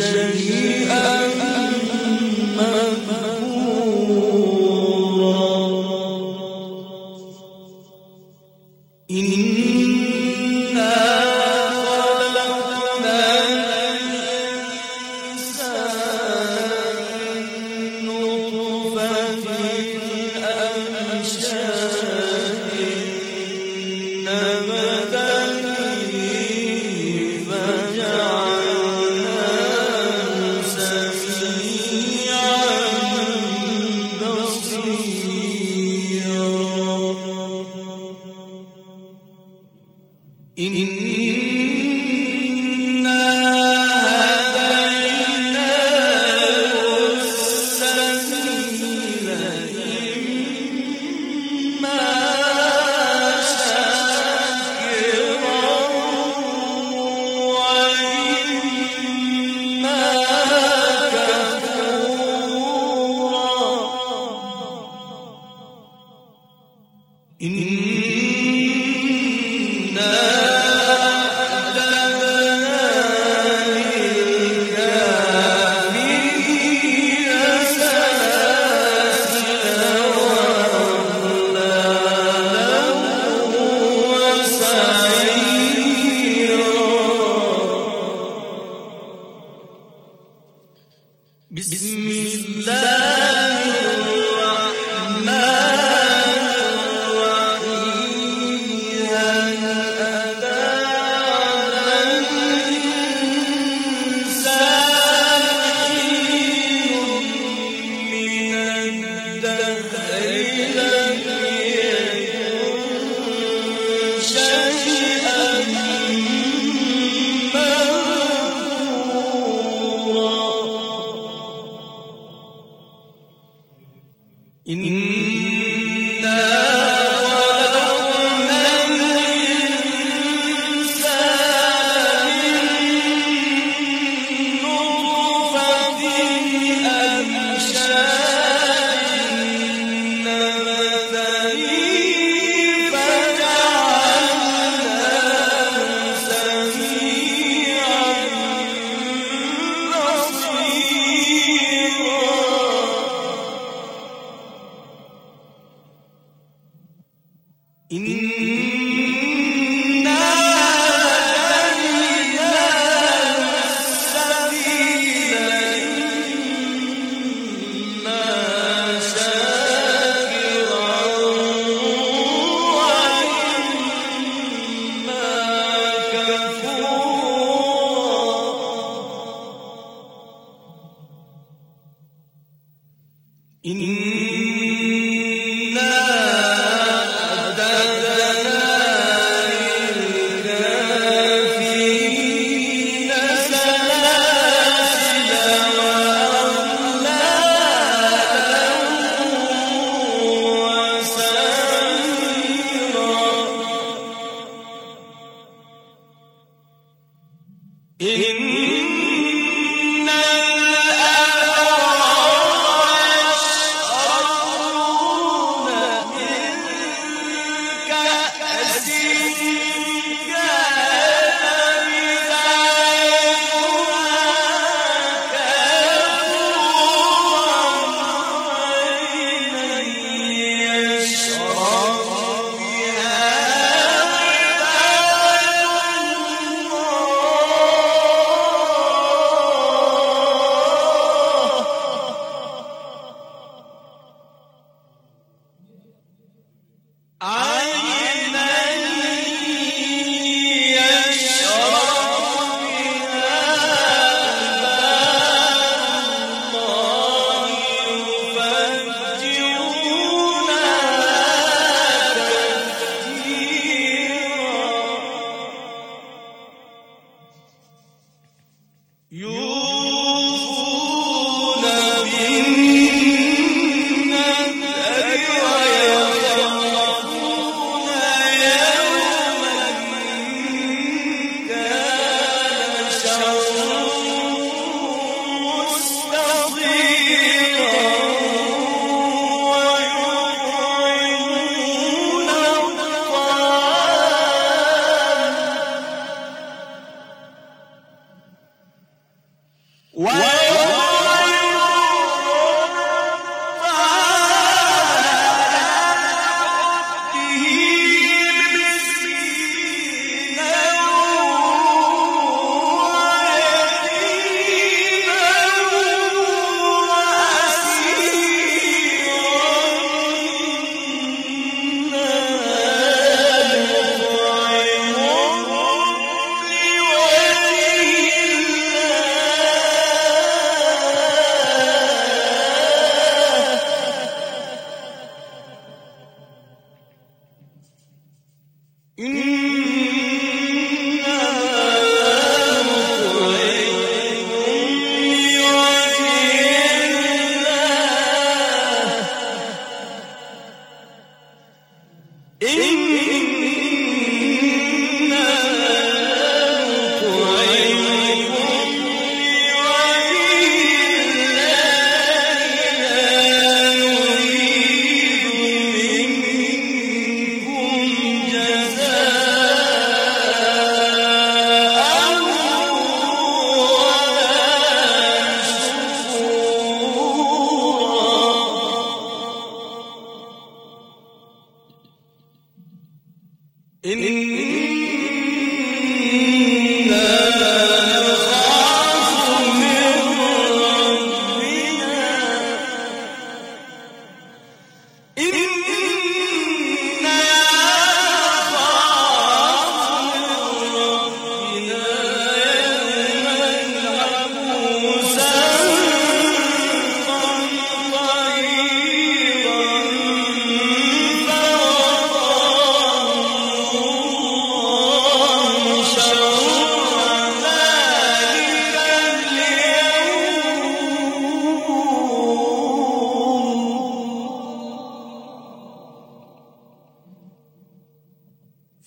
شهيد بسم الله. إن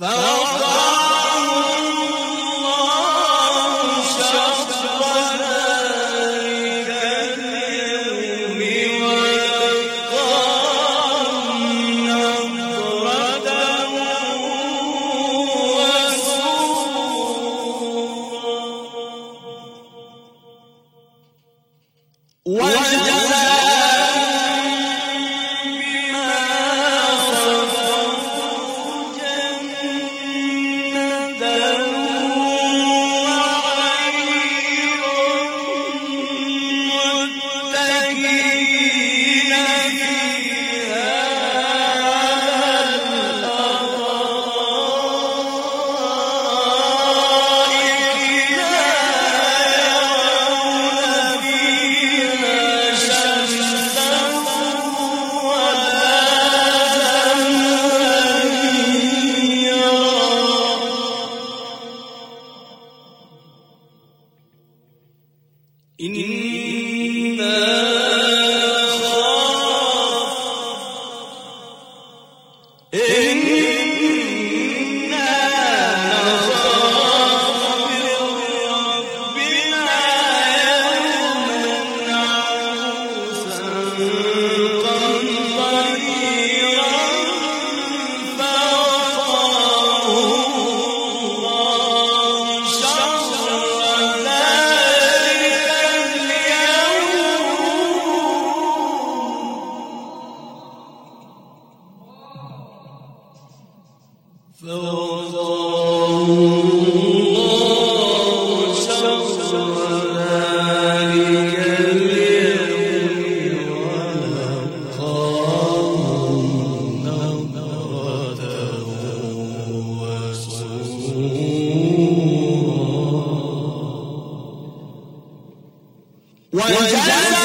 Thumb. One, one